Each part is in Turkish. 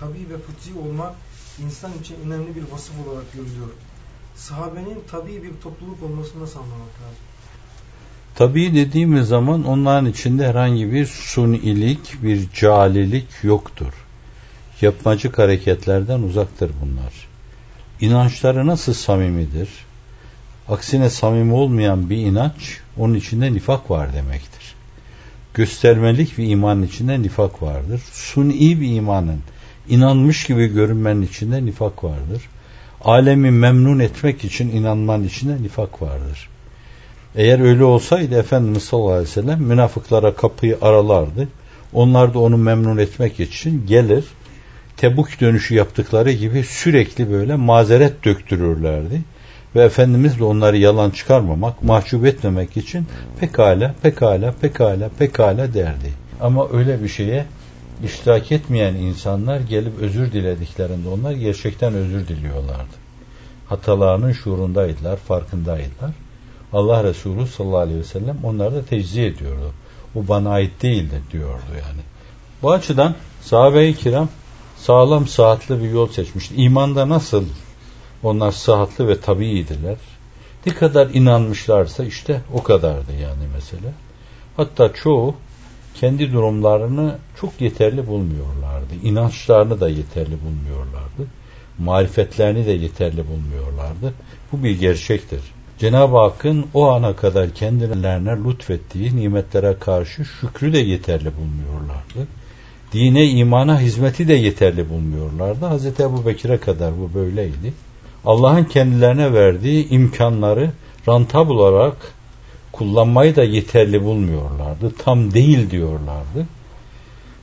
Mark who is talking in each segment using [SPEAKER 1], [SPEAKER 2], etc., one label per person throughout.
[SPEAKER 1] tabi ve fıtri olmak insan için önemli bir vasıf olarak görülüyor. Sahabenin tabi bir topluluk olmasını nasıl anlamak lazım?
[SPEAKER 2] Tabi dediğimiz zaman onların içinde herhangi bir sunilik, bir calilik yoktur. Yapmacık hareketlerden uzaktır bunlar. İnançları nasıl samimidir? Aksine samimi olmayan bir inanç, onun içinde nifak var demektir. Göstermelik bir imanın içinde nifak vardır. Suni bir imanın, inanmış gibi görünmenin içinde nifak vardır. Alemi memnun etmek için inanmanın içinde nifak vardır. Eğer öyle olsaydı Efendimiz sallallahu aleyhi ve sellem münafıklara kapıyı aralardı. Onlar da onu memnun etmek için gelir. Tebuk dönüşü yaptıkları gibi sürekli böyle mazeret döktürürlerdi. Ve Efendimiz de onları yalan çıkarmamak, mahcup etmemek için pekala, pekala, pekala, pekala derdi. Ama öyle bir şeye iştirak etmeyen insanlar gelip özür dilediklerinde onlar gerçekten özür diliyorlardı. Hatalarının şuurundaydılar, farkındaydılar. Allah Resulü sallallahu aleyhi ve sellem onları da tecziye ediyordu. Bu bana ait değildi diyordu yani. Bu açıdan sahabe-i kiram sağlam saatli bir yol seçmişti. İmanda nasıl onlar sıhhatli ve tabiiydiler. Ne kadar inanmışlarsa işte o kadardı yani mesele. Hatta çoğu kendi durumlarını çok yeterli bulmuyorlardı. İnançlarını da yeterli bulmuyorlardı. Marifetlerini de yeterli bulmuyorlardı. Bu bir gerçektir. Cenab-ı Hakk'ın o ana kadar kendilerine lütfettiği nimetlere karşı şükrü de yeterli bulmuyorlardı. Dine, imana hizmeti de yeterli bulmuyorlardı. Hz. Ebu Bekir'e kadar bu böyleydi. Allah'ın kendilerine verdiği imkanları rantab olarak kullanmayı da yeterli bulmuyorlardı. Tam değil diyorlardı.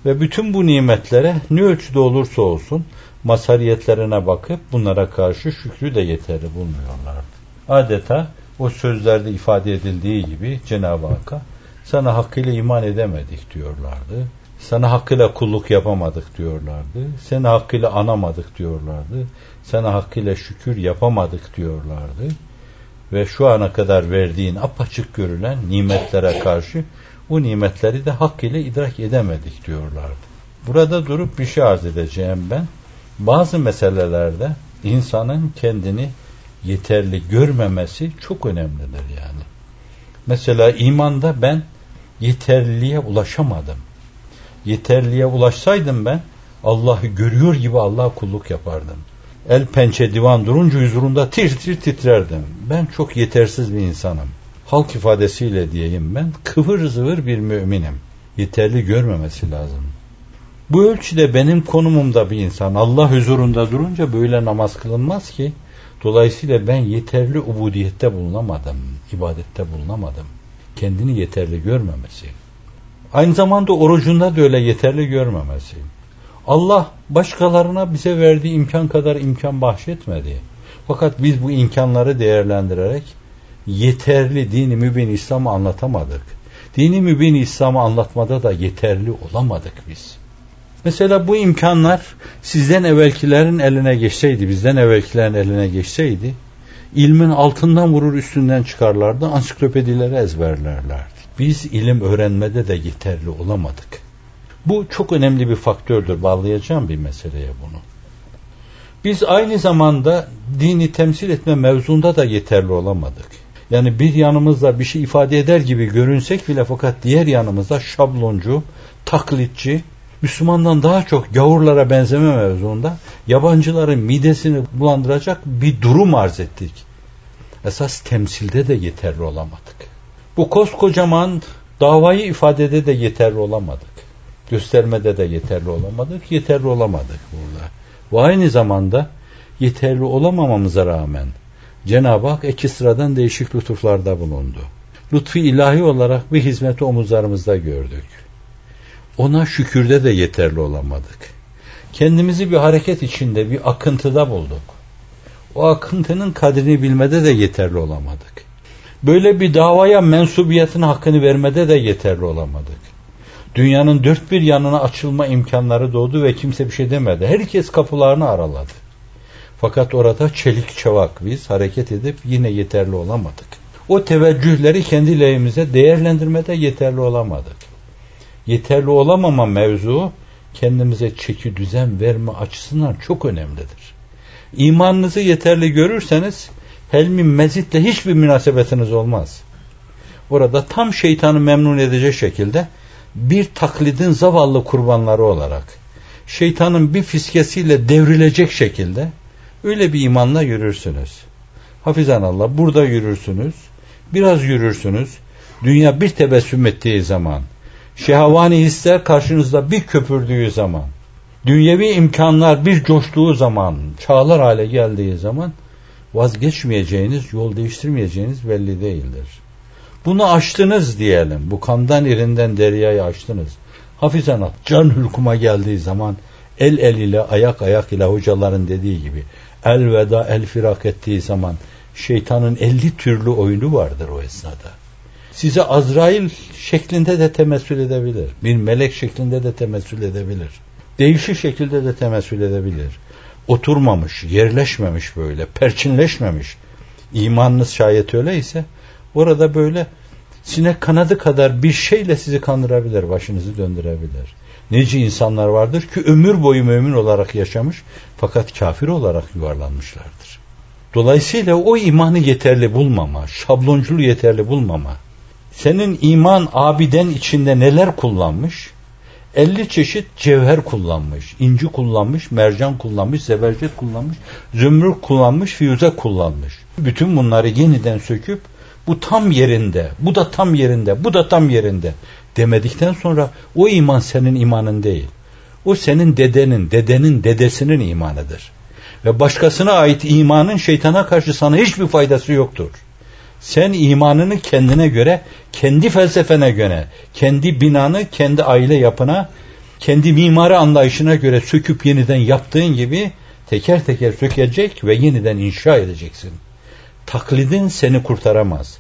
[SPEAKER 2] Ve bütün bu nimetlere ne ölçüde olursa olsun masariyetlerine bakıp bunlara karşı şükrü de yeterli bulmuyorlardı. Adeta o sözlerde ifade edildiği gibi Cenab-ı Hakk'a sana hakkıyla iman edemedik diyorlardı. Sana hakkıyla kulluk yapamadık diyorlardı. Seni hakkıyla anamadık diyorlardı. Sana hakkıyla şükür yapamadık diyorlardı. Ve şu ana kadar verdiğin apaçık görülen nimetlere karşı bu nimetleri de hakkıyla idrak edemedik diyorlardı. Burada durup bir şey arz edeceğim ben. Bazı meselelerde insanın kendini yeterli görmemesi çok önemlidir yani. Mesela imanda ben yeterliliğe ulaşamadım. Yeterliğe ulaşsaydım ben Allah'ı görüyor gibi Allah'a kulluk yapardım. El pençe divan durunca huzurunda tir tir titrerdim. Ben çok yetersiz bir insanım. Halk ifadesiyle diyeyim ben kıvır zıvır bir müminim. Yeterli görmemesi lazım. Bu ölçüde benim konumumda bir insan Allah huzurunda durunca böyle namaz kılınmaz ki. Dolayısıyla ben yeterli ubudiyette bulunamadım, ibadette bulunamadım. Kendini yeterli görmemesi. Aynı zamanda orucunda da öyle yeterli görmemesi. Allah başkalarına bize verdiği imkan kadar imkan bahşetmedi. Fakat biz bu imkanları değerlendirerek yeterli dini mübin İslam'ı anlatamadık. Dini mübin İslam'ı anlatmada da yeterli olamadık biz. Mesela bu imkanlar sizden evvelkilerin eline geçseydi, bizden evvelkilerin eline geçseydi, ilmin altından vurur üstünden çıkarlardı, ansiklopedileri ezberlerlerdi. Biz ilim öğrenmede de yeterli olamadık. Bu çok önemli bir faktördür. Bağlayacağım bir meseleye bunu. Biz aynı zamanda dini temsil etme mevzunda da yeterli olamadık. Yani bir yanımızda bir şey ifade eder gibi görünsek bile fakat diğer yanımızda şabloncu, taklitçi, Müslümandan daha çok gavurlara benzeme mevzuunda yabancıların midesini bulandıracak bir durum arz ettik. Esas temsilde de yeterli olamadık. Bu koskocaman davayı ifadede de yeterli olamadık. Göstermede de yeterli olamadık. Yeterli olamadık burada. Ve aynı zamanda yeterli olamamamıza rağmen Cenab-ı Hak iki sıradan değişik lütuflarda bulundu. Lütfi ilahi olarak bir hizmeti omuzlarımızda gördük ona şükürde de yeterli olamadık. Kendimizi bir hareket içinde, bir akıntıda bulduk. O akıntının kadrini bilmede de yeterli olamadık. Böyle bir davaya mensubiyetin hakkını vermede de yeterli olamadık. Dünyanın dört bir yanına açılma imkanları doğdu ve kimse bir şey demedi. Herkes kapılarını araladı. Fakat orada çelik çavak biz hareket edip yine yeterli olamadık. O teveccühleri kendi lehimize değerlendirmede yeterli olamadık yeterli olamama mevzu kendimize çeki düzen verme açısından çok önemlidir. İmanınızı yeterli görürseniz helmi mezitle hiçbir münasebetiniz olmaz. Orada tam şeytanı memnun edecek şekilde bir taklidin zavallı kurbanları olarak şeytanın bir fiskesiyle devrilecek şekilde öyle bir imanla yürürsünüz. Hafizan Allah burada yürürsünüz. Biraz yürürsünüz. Dünya bir tebessüm ettiği zaman, şehavani hisler karşınızda bir köpürdüğü zaman, dünyevi imkanlar bir coştuğu zaman, çağlar hale geldiği zaman vazgeçmeyeceğiniz, yol değiştirmeyeceğiniz belli değildir. Bunu açtınız diyelim. Bu kandan irinden deryayı açtınız. Hafizan at, can hülkuma geldiği zaman el el ile ayak ayak ile hocaların dediği gibi el veda el firak ettiği zaman şeytanın elli türlü oyunu vardır o esnada. Size Azrail şeklinde de temessül edebilir. Bir melek şeklinde de temessül edebilir. Değişik şekilde de temessül edebilir. Oturmamış, yerleşmemiş böyle, perçinleşmemiş. İmanınız şayet öyleyse orada böyle sinek kanadı kadar bir şeyle sizi kandırabilir, başınızı döndürebilir. Nece insanlar vardır ki ömür boyu mümin olarak yaşamış fakat kafir olarak yuvarlanmışlardır. Dolayısıyla o imanı yeterli bulmama, şablonculuğu yeterli bulmama, senin iman abiden içinde neler kullanmış? 50 çeşit cevher kullanmış, inci kullanmış, mercan kullanmış, zebercet kullanmış, zümrüt kullanmış, fiyuze kullanmış. Bütün bunları yeniden söküp bu tam yerinde, bu da tam yerinde, bu da tam yerinde demedikten sonra o iman senin imanın değil. O senin dedenin, dedenin dedesinin imanıdır. Ve başkasına ait imanın şeytana karşı sana hiçbir faydası yoktur. Sen imanını kendine göre, kendi felsefene göre, kendi binanı, kendi aile yapına, kendi mimari anlayışına göre söküp yeniden yaptığın gibi teker teker sökecek ve yeniden inşa edeceksin. Taklidin seni kurtaramaz.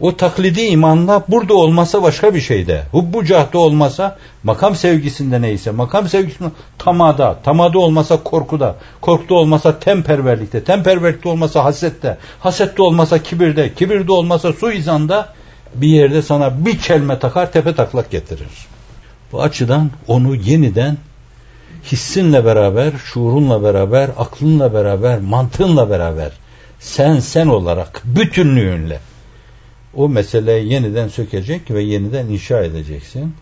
[SPEAKER 2] O taklidi imanla burada olmasa başka bir şeyde. Hubbu cahda olmasa makam sevgisinde neyse. Makam sevgisinde tamada. Tamada olmasa korkuda. Korkuda olmasa temperverlikte. Temperverlikte olmasa hasette. Hasette olmasa kibirde. Kibirde olmasa suizanda bir yerde sana bir çelme takar tepe taklak getirir. Bu açıdan onu yeniden hissinle beraber, şuurunla beraber, aklınla beraber, mantığınla beraber sen sen olarak bütünlüğünle o meseleyi yeniden sökecek ve yeniden inşa edeceksin.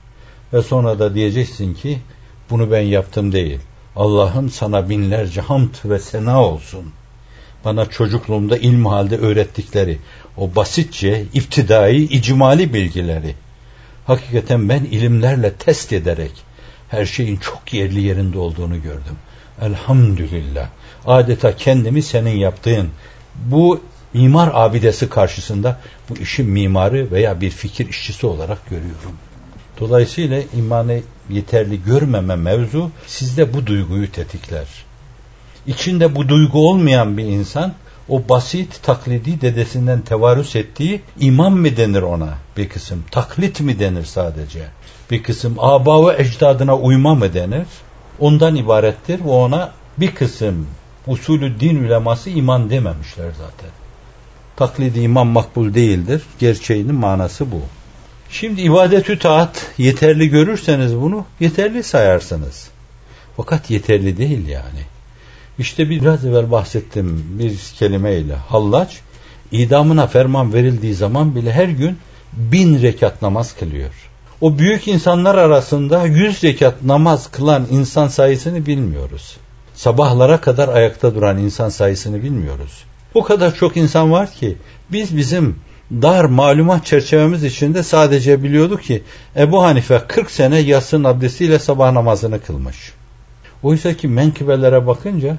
[SPEAKER 2] Ve sonra da diyeceksin ki bunu ben yaptım değil. Allah'ım sana binlerce hamd ve sena olsun. Bana çocukluğumda ilm halde öğrettikleri o basitçe iftidai icmali bilgileri hakikaten ben ilimlerle test ederek her şeyin çok yerli yerinde olduğunu gördüm. Elhamdülillah. Adeta kendimi senin yaptığın bu mimar abidesi karşısında bu işin mimarı veya bir fikir işçisi olarak görüyorum. Dolayısıyla imanı yeterli görmeme mevzu sizde bu duyguyu tetikler. İçinde bu duygu olmayan bir insan o basit taklidi dedesinden tevarüs ettiği iman mı denir ona bir kısım? Taklit mi denir sadece? Bir kısım aba ve ecdadına uyma mı denir? Ondan ibarettir ve ona bir kısım usulü din uleması iman dememişler zaten taklidi iman makbul değildir. Gerçeğinin manası bu. Şimdi ibadetü taat yeterli görürseniz bunu yeterli sayarsınız. Fakat yeterli değil yani. İşte biraz evvel bahsettim bir kelimeyle. Hallaç idamına ferman verildiği zaman bile her gün bin rekat namaz kılıyor. O büyük insanlar arasında yüz rekat namaz kılan insan sayısını bilmiyoruz. Sabahlara kadar ayakta duran insan sayısını bilmiyoruz. O kadar çok insan var ki biz bizim dar malumat çerçevemiz içinde sadece biliyorduk ki Ebu Hanife 40 sene yatsın abdestiyle sabah namazını kılmış. Oysa ki menkıbelere bakınca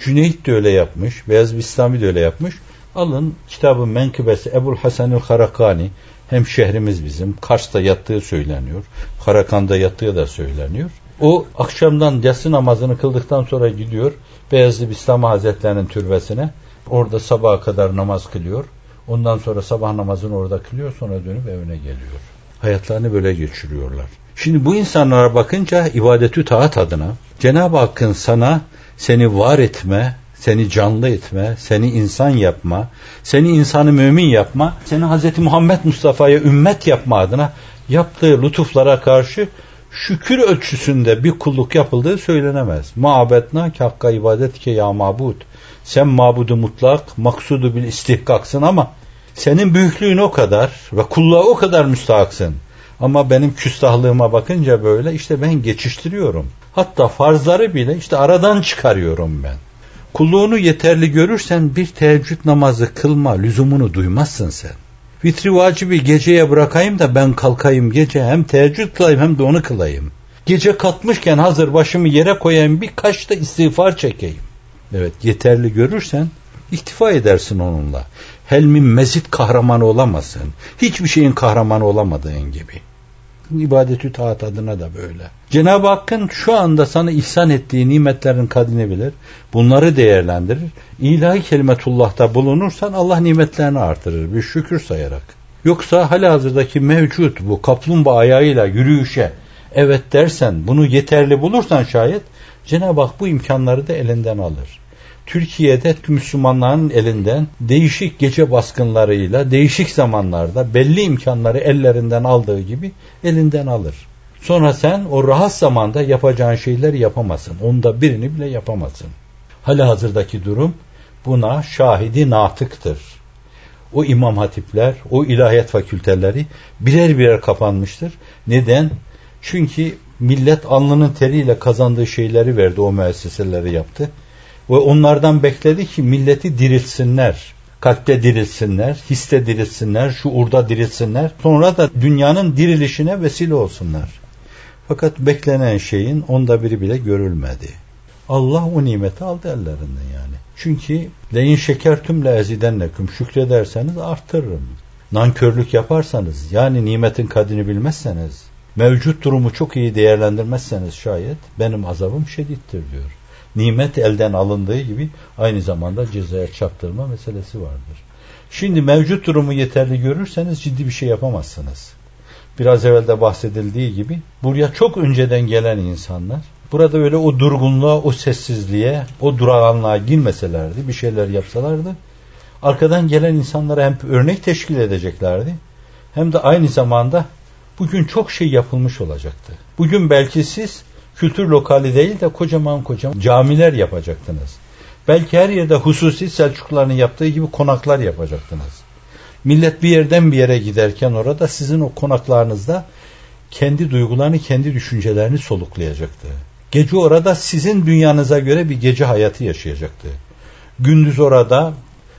[SPEAKER 2] Cüneyt de öyle yapmış, Beyaz Bistami de öyle yapmış. Alın kitabın menkıbesi Ebul Hasanül Harakani hem şehrimiz bizim Kars'ta yattığı söyleniyor. Karakan'da yattığı da söyleniyor. O akşamdan yatsı namazını kıldıktan sonra gidiyor Beyazlı Bistami Hazretlerinin türbesine Orada sabaha kadar namaz kılıyor. Ondan sonra sabah namazını orada kılıyor. Sonra dönüp evine geliyor. Hayatlarını böyle geçiriyorlar. Şimdi bu insanlara bakınca ibadetü taat adına Cenab-ı Hakk'ın sana seni var etme, seni canlı etme, seni insan yapma, seni insanı mümin yapma, seni Hz. Muhammed Mustafa'ya ümmet yapma adına yaptığı lütuflara karşı şükür ölçüsünde bir kulluk yapıldığı söylenemez. Ma'abetna ki hakka ibadet ki ya mabud. Sen mabudu mutlak, maksudu bil istihkaksın ama senin büyüklüğün o kadar ve kulluğa o kadar müstahaksın. Ama benim küstahlığıma bakınca böyle işte ben geçiştiriyorum. Hatta farzları bile işte aradan çıkarıyorum ben. Kulluğunu yeterli görürsen bir teheccüd namazı kılma lüzumunu duymazsın sen. Vitri vacibi geceye bırakayım da ben kalkayım gece hem teheccüd kılayım hem de onu kılayım. Gece katmışken hazır başımı yere koyayım birkaç da istiğfar çekeyim. Evet yeterli görürsen iktifa edersin onunla. Helmin mezit kahramanı olamazsın. Hiçbir şeyin kahramanı olamadığın gibi. İbadetü taat adına da böyle. Cenab-ı Hakk'ın şu anda sana ihsan ettiği nimetlerin kadrini bilir. Bunları değerlendirir. İlahi kelimetullah'ta bulunursan Allah nimetlerini artırır. Bir şükür sayarak. Yoksa hali hazırdaki mevcut bu kaplumbağa ayağıyla yürüyüşe evet dersen bunu yeterli bulursan şayet Cenab-ı Hak bu imkanları da elinden alır. Türkiye'de Müslümanların elinden değişik gece baskınlarıyla değişik zamanlarda belli imkanları ellerinden aldığı gibi elinden alır. Sonra sen o rahat zamanda yapacağın şeyleri yapamazsın. Onda birini bile yapamazsın. Hala hazırdaki durum buna şahidi natıktır. O imam hatipler, o ilahiyat fakülteleri birer birer kapanmıştır. Neden? Çünkü millet alnının teriyle kazandığı şeyleri verdi, o müesseseleri yaptı. Ve onlardan bekledi ki milleti diriltsinler. Kalpte diriltsinler, histe diriltsinler, şuurda diriltsinler. Sonra da dünyanın dirilişine vesile olsunlar. Fakat beklenen şeyin onda biri bile görülmedi. Allah o nimeti aldı ellerinden yani. Çünkü leyin şeker tümle ezidenneküm şükrederseniz arttırırım. Nankörlük yaparsanız yani nimetin kadrini bilmezseniz mevcut durumu çok iyi değerlendirmezseniz şayet benim azabım şedittir diyor nimet elden alındığı gibi aynı zamanda cezaya çarptırma meselesi vardır. Şimdi mevcut durumu yeterli görürseniz ciddi bir şey yapamazsınız. Biraz evvel de bahsedildiği gibi buraya çok önceden gelen insanlar burada öyle o durgunluğa, o sessizliğe, o durağanlığa girmeselerdi, bir şeyler yapsalardı arkadan gelen insanlara hem örnek teşkil edeceklerdi hem de aynı zamanda bugün çok şey yapılmış olacaktı. Bugün belki siz kültür lokali değil de kocaman kocaman camiler yapacaktınız. Belki her yerde hususi Selçukluların yaptığı gibi konaklar yapacaktınız. Millet bir yerden bir yere giderken orada sizin o konaklarınızda kendi duygularını, kendi düşüncelerini soluklayacaktı. Gece orada sizin dünyanıza göre bir gece hayatı yaşayacaktı. Gündüz orada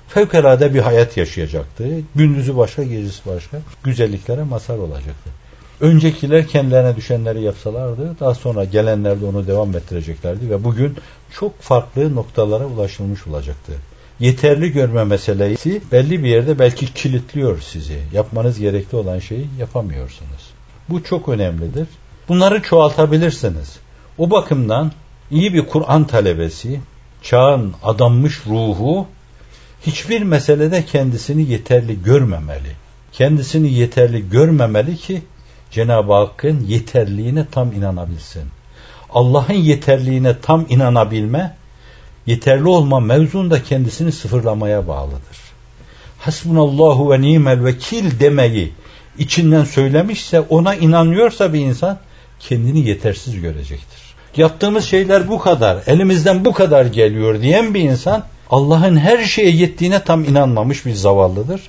[SPEAKER 2] fevkalade bir hayat yaşayacaktı. Gündüzü başka, gecesi başka. Güzelliklere mazhar olacaktı. Öncekiler kendilerine düşenleri yapsalardı daha sonra gelenler de onu devam ettireceklerdi ve bugün çok farklı noktalara ulaşılmış olacaktı. Yeterli görme meselesi belli bir yerde belki kilitliyor sizi. Yapmanız gerekli olan şeyi yapamıyorsunuz. Bu çok önemlidir. Bunları çoğaltabilirsiniz. O bakımdan iyi bir Kur'an talebesi, çağın adanmış ruhu hiçbir meselede kendisini yeterli görmemeli. Kendisini yeterli görmemeli ki Cenab-ı Hakk'ın yeterliğine tam inanabilsin. Allah'ın yeterliğine tam inanabilme, yeterli olma mevzunda kendisini sıfırlamaya bağlıdır. Hasbunallahu ve nimel vekil demeyi içinden söylemişse, ona inanıyorsa bir insan kendini yetersiz görecektir. Yaptığımız şeyler bu kadar, elimizden bu kadar geliyor diyen bir insan Allah'ın her şeye yettiğine tam inanmamış bir zavallıdır.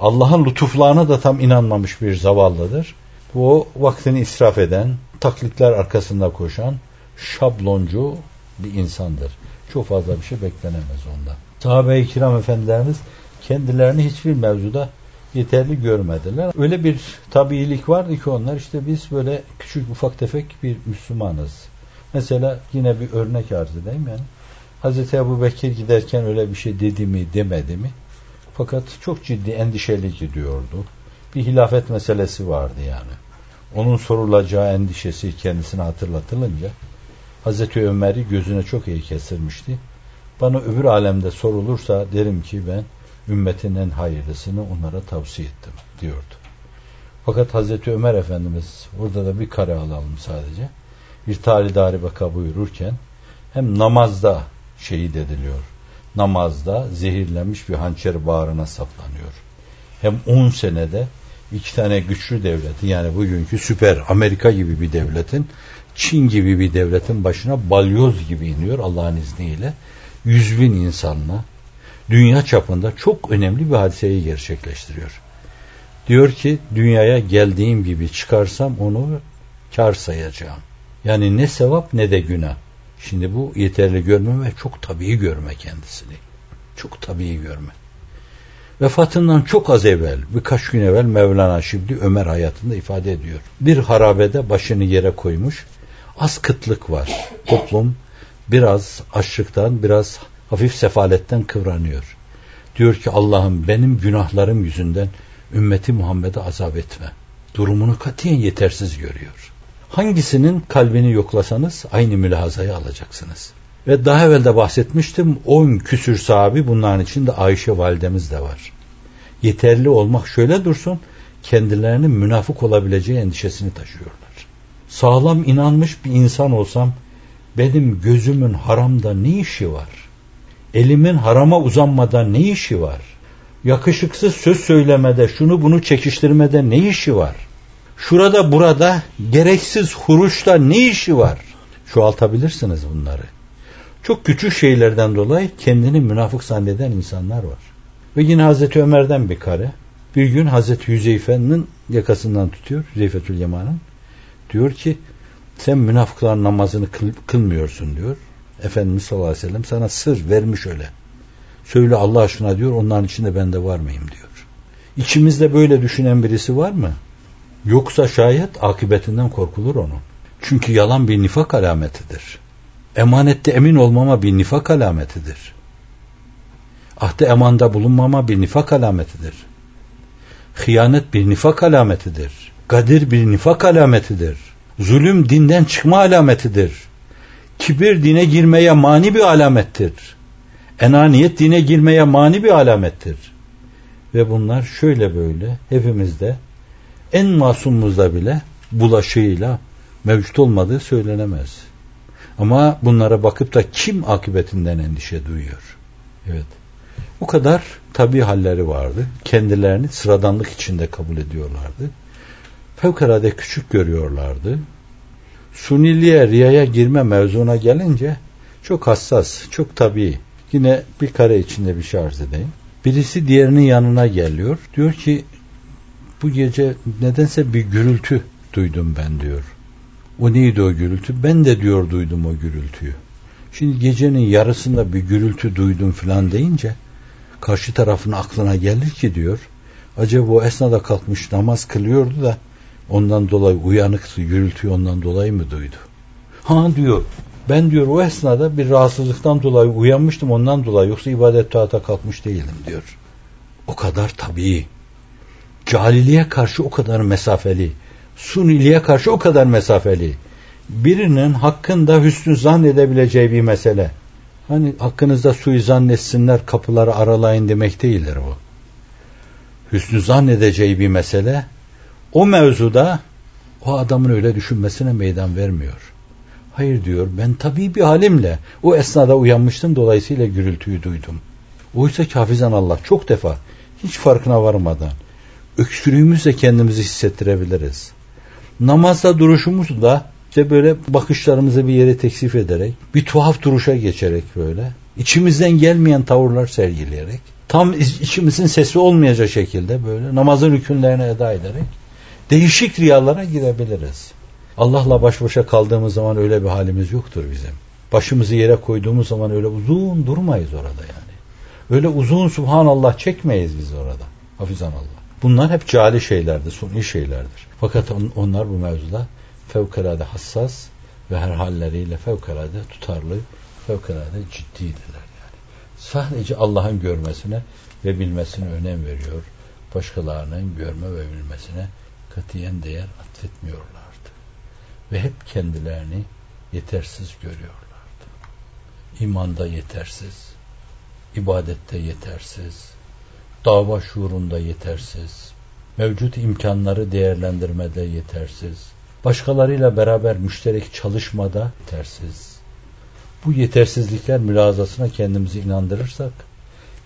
[SPEAKER 2] Allah'ın lütuflarına da tam inanmamış bir zavallıdır. Bu vaktini israf eden, taklitler arkasında koşan, şabloncu bir insandır. Çok fazla bir şey beklenemez ondan. Sahabe-i kiram efendilerimiz kendilerini hiçbir mevzuda yeterli görmediler. Öyle bir tabiilik vardı ki onlar işte biz böyle küçük ufak tefek bir Müslümanız. Mesela yine bir örnek arz edeyim yani. Hazreti Ebu Bekir giderken öyle bir şey dedi mi demedi mi? Fakat çok ciddi endişeli gidiyordu bir hilafet meselesi vardı yani. Onun sorulacağı endişesi kendisine hatırlatılınca Hazreti Ömer'i gözüne çok iyi kesirmişti. Bana öbür alemde sorulursa derim ki ben ümmetin en hayırlısını onlara tavsiye ettim diyordu. Fakat Hazreti Ömer Efendimiz burada da bir kare alalım sadece. Bir talidari vaka buyururken hem namazda şehit ediliyor. Namazda zehirlenmiş bir hançer bağrına saplanıyor hem 10 senede iki tane güçlü devletin yani bugünkü süper Amerika gibi bir devletin Çin gibi bir devletin başına balyoz gibi iniyor Allah'ın izniyle. Yüz bin insanla dünya çapında çok önemli bir hadiseyi gerçekleştiriyor. Diyor ki dünyaya geldiğim gibi çıkarsam onu kar sayacağım. Yani ne sevap ne de günah. Şimdi bu yeterli görme ve çok tabii görme kendisini. Çok tabii görme. Vefatından çok az evvel, birkaç gün evvel Mevlana Şibli Ömer hayatında ifade ediyor. Bir harabede başını yere koymuş, az kıtlık var. Toplum biraz açlıktan, biraz hafif sefaletten kıvranıyor. Diyor ki Allah'ım benim günahlarım yüzünden ümmeti Muhammed'e azap etme. Durumunu katiyen yetersiz görüyor. Hangisinin kalbini yoklasanız aynı mülahazayı alacaksınız. Ve daha evvel de bahsetmiştim 10 küsür sahabi bunların içinde Ayşe validemiz de var. Yeterli olmak şöyle dursun kendilerinin münafık olabileceği endişesini taşıyorlar. Sağlam inanmış bir insan olsam benim gözümün haramda ne işi var? Elimin harama uzanmadan ne işi var? Yakışıksız söz söylemede, şunu bunu çekiştirmede ne işi var? Şurada burada gereksiz huruşta ne işi var? Çoğaltabilirsiniz bunları. Çok küçük şeylerden dolayı kendini münafık zanneden insanlar var. Ve yine Hazreti Ömer'den bir kare. Bir gün Hazreti Hüzeyfe'nin yakasından tutuyor. Hüzeyfetül Yaman'ın. Diyor ki sen münafıkların namazını kıl, kılmıyorsun diyor. Efendimiz sallallahu aleyhi ve sellem sana sır vermiş öyle. Söyle Allah aşkına diyor onların içinde ben de var mıyım diyor. İçimizde böyle düşünen birisi var mı? Yoksa şayet akıbetinden korkulur onun. Çünkü yalan bir nifak alametidir. Emanette emin olmama bir nifak alametidir. Ahde emanda bulunmama bir nifak alametidir. Hıyanet bir nifak alametidir. Gadir bir nifak alametidir. Zulüm dinden çıkma alametidir. Kibir dine girmeye mani bir alamettir. Enaniyet dine girmeye mani bir alamettir. Ve bunlar şöyle böyle hepimizde en masumumuzda bile bulaşığıyla mevcut olmadığı söylenemez. Ama bunlara bakıp da kim akıbetinden endişe duyuyor? Evet. Bu kadar tabi halleri vardı. Kendilerini sıradanlık içinde kabul ediyorlardı. Fevkalade küçük görüyorlardı. Suniliğe, riyaya girme mevzuna gelince çok hassas, çok tabi. Yine bir kare içinde bir şey edeyim. Birisi diğerinin yanına geliyor. Diyor ki bu gece nedense bir gürültü duydum ben diyor. O neydi o gürültü? Ben de diyor duydum o gürültüyü. Şimdi gecenin yarısında bir gürültü duydum falan deyince karşı tarafın aklına gelir ki diyor acaba o esnada kalkmış namaz kılıyordu da ondan dolayı uyanıktı gürültüyü ondan dolayı mı duydu? Ha diyor ben diyor o esnada bir rahatsızlıktan dolayı uyanmıştım ondan dolayı yoksa ibadet taata kalkmış değilim diyor. O kadar tabii. Cahilliğe karşı o kadar mesafeli suniliğe karşı o kadar mesafeli. Birinin hakkında hüsnü zannedebileceği bir mesele. Hani hakkınızda suyu zannetsinler kapıları aralayın demek değildir bu. Hüsnü zannedeceği bir mesele o mevzuda o adamın öyle düşünmesine meydan vermiyor. Hayır diyor ben tabii bir halimle o esnada uyanmıştım dolayısıyla gürültüyü duydum. Oysa ki hafizan Allah çok defa hiç farkına varmadan öksürüğümüzle kendimizi hissettirebiliriz namazda duruşumuz da işte böyle bakışlarımızı bir yere teksif ederek, bir tuhaf duruşa geçerek böyle, içimizden gelmeyen tavırlar sergileyerek, tam içimizin sesi olmayacak şekilde böyle namazın hükümlerini eda ederek değişik riyalara girebiliriz. Allah'la baş başa kaldığımız zaman öyle bir halimiz yoktur bizim. Başımızı yere koyduğumuz zaman öyle uzun durmayız orada yani. Öyle uzun subhanallah çekmeyiz biz orada. Hafizan Allah. Bunlar hep cali şeylerdir, suni şeylerdir. Fakat on, onlar bu mevzuda fevkalade hassas ve her halleriyle fevkalade tutarlı, fevkalade ciddidirler yani. Sadece Allah'ın görmesine ve bilmesine önem veriyor. Başkalarının görme ve bilmesine katiyen değer atfetmiyorlardı. Ve hep kendilerini yetersiz görüyorlardı. İmanda yetersiz, ibadette yetersiz, dava şuurunda yetersiz, mevcut imkanları değerlendirmede yetersiz, başkalarıyla beraber müşterek çalışmada yetersiz. Bu yetersizlikler mülazasına kendimizi inandırırsak,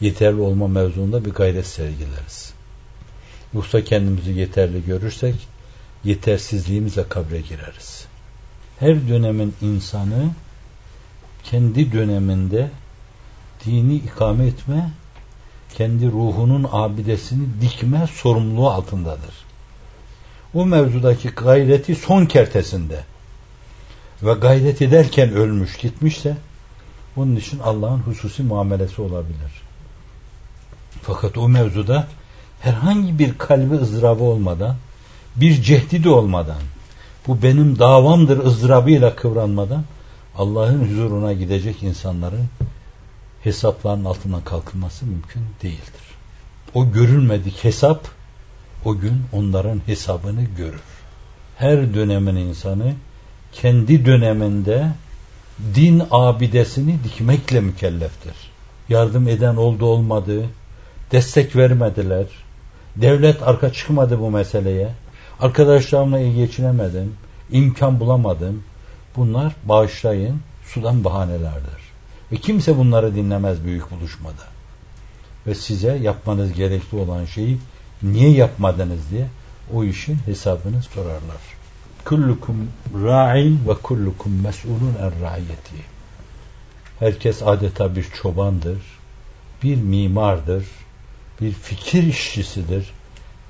[SPEAKER 2] yeterli olma mevzuunda bir gayret sergileriz. Yoksa kendimizi yeterli görürsek yetersizliğimizle kabre gireriz. Her dönemin insanı kendi döneminde dini ikame etme, kendi ruhunun abidesini dikme sorumluluğu altındadır. O mevzudaki gayreti son kertesinde ve gayret ederken ölmüş gitmişse onun için Allah'ın hususi muamelesi olabilir. Fakat o mevzuda herhangi bir kalbi ızdırabı olmadan, bir cehdi de olmadan, bu benim davamdır ızdırabıyla kıvranmadan Allah'ın huzuruna gidecek insanların hesapların altından kalkılması mümkün değildir. O görülmedik hesap o gün onların hesabını görür. Her dönemin insanı kendi döneminde din abidesini dikmekle mükelleftir. Yardım eden oldu olmadı, destek vermediler, devlet arka çıkmadı bu meseleye, arkadaşlarımla iyi geçinemedim, imkan bulamadım. Bunlar bağışlayın, sudan bahanelerdir. Ve kimse bunları dinlemez büyük buluşmada. Ve size yapmanız gerekli olan şeyi niye yapmadınız diye o işin hesabını sorarlar. Kullukum ra'in ve kullukum mes'ulun er ra'iyeti. Herkes adeta bir çobandır, bir mimardır, bir fikir işçisidir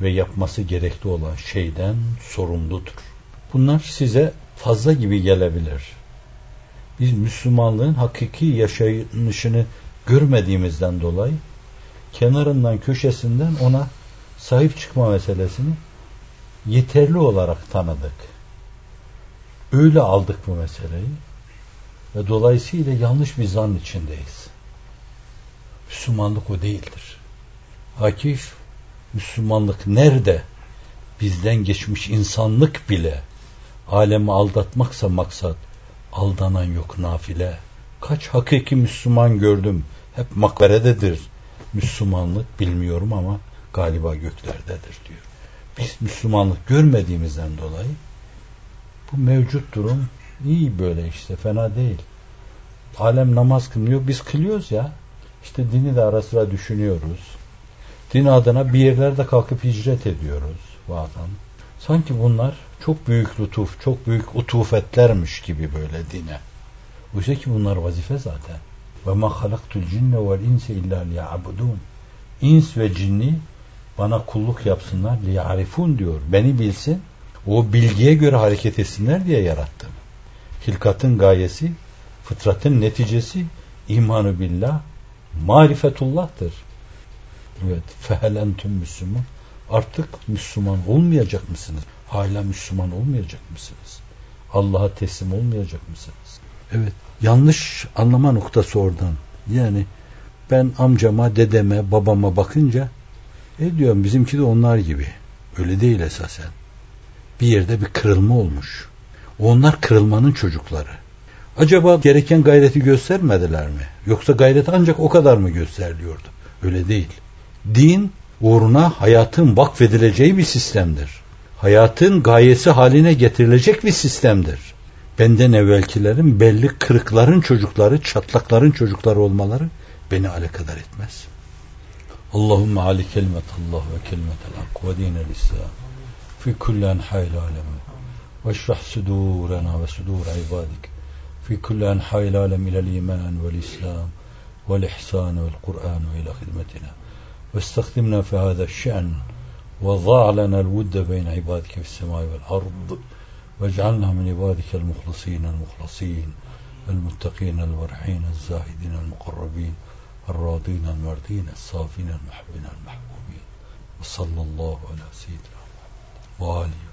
[SPEAKER 2] ve yapması gerekli olan şeyden sorumludur. Bunlar size fazla gibi gelebilir. Biz Müslümanlığın hakiki yaşayışını görmediğimizden dolayı kenarından köşesinden ona sahip çıkma meselesini yeterli olarak tanıdık. Öyle aldık bu meseleyi ve dolayısıyla yanlış bir zan içindeyiz. Müslümanlık o değildir. Akif, Müslümanlık nerede? Bizden geçmiş insanlık bile alemi aldatmaksa maksat, aldanan yok nafile. Kaç hakiki Müslüman gördüm, hep makberededir. Müslümanlık bilmiyorum ama galiba göklerdedir diyor. Biz Müslümanlık görmediğimizden dolayı bu mevcut durum iyi böyle işte fena değil. Alem namaz kılmıyor biz kılıyoruz ya. İşte dini de ara sıra düşünüyoruz. Din adına bir yerlerde kalkıp hicret ediyoruz bazen. Sanki bunlar çok büyük lütuf, çok büyük utufetlermiş gibi böyle dine. Oysa ki bunlar vazife zaten. Ve ma halaktul cinne vel inse illa liya'budun. İns ve cinni bana kulluk yapsınlar liya'rifun diyor. Beni bilsin, o bilgiye göre hareket etsinler diye yarattım. Hilkatın gayesi, fıtratın neticesi imanı billah, marifetullah'tır. Evet, fehel Müslüman. Artık Müslüman olmayacak mısınız? Hala Müslüman olmayacak mısınız? Allah'a teslim olmayacak mısınız? Evet, yanlış anlama noktası oradan. Yani ben amcama, dedeme, babama bakınca e diyorum bizimki de onlar gibi. Öyle değil esasen. Bir yerde bir kırılma olmuş. Onlar kırılmanın çocukları. Acaba gereken gayreti göstermediler mi? Yoksa gayret ancak o kadar mı gösteriliyordu? Öyle değil. Din uğruna hayatın vakfedileceği bir sistemdir hayatın gayesi haline getirilecek bir sistemdir. Benden evvelkilerin belli kırıkların çocukları, çatlakların çocukları olmaları beni alakadar etmez. Allahümme ali kelimetallah ve kelimetel hak ve dinel İslam. Fi kullen hayl alemi ve şrah sudurena ve sudur ibadik. Fi kullen hayl alem ilel iman vel İslam vel ihsan vel Kur'an ve ila hizmetine ve istakdimna fi hada şe'n. وضاع لنا الود بين عبادك في السماء والأرض واجعلنا من عبادك المخلصين المخلصين المتقين الورعين الزاهدين المقربين الراضين المرضين الصافين المحبين المحبوبين. وصلى الله على سيدنا محمد وآله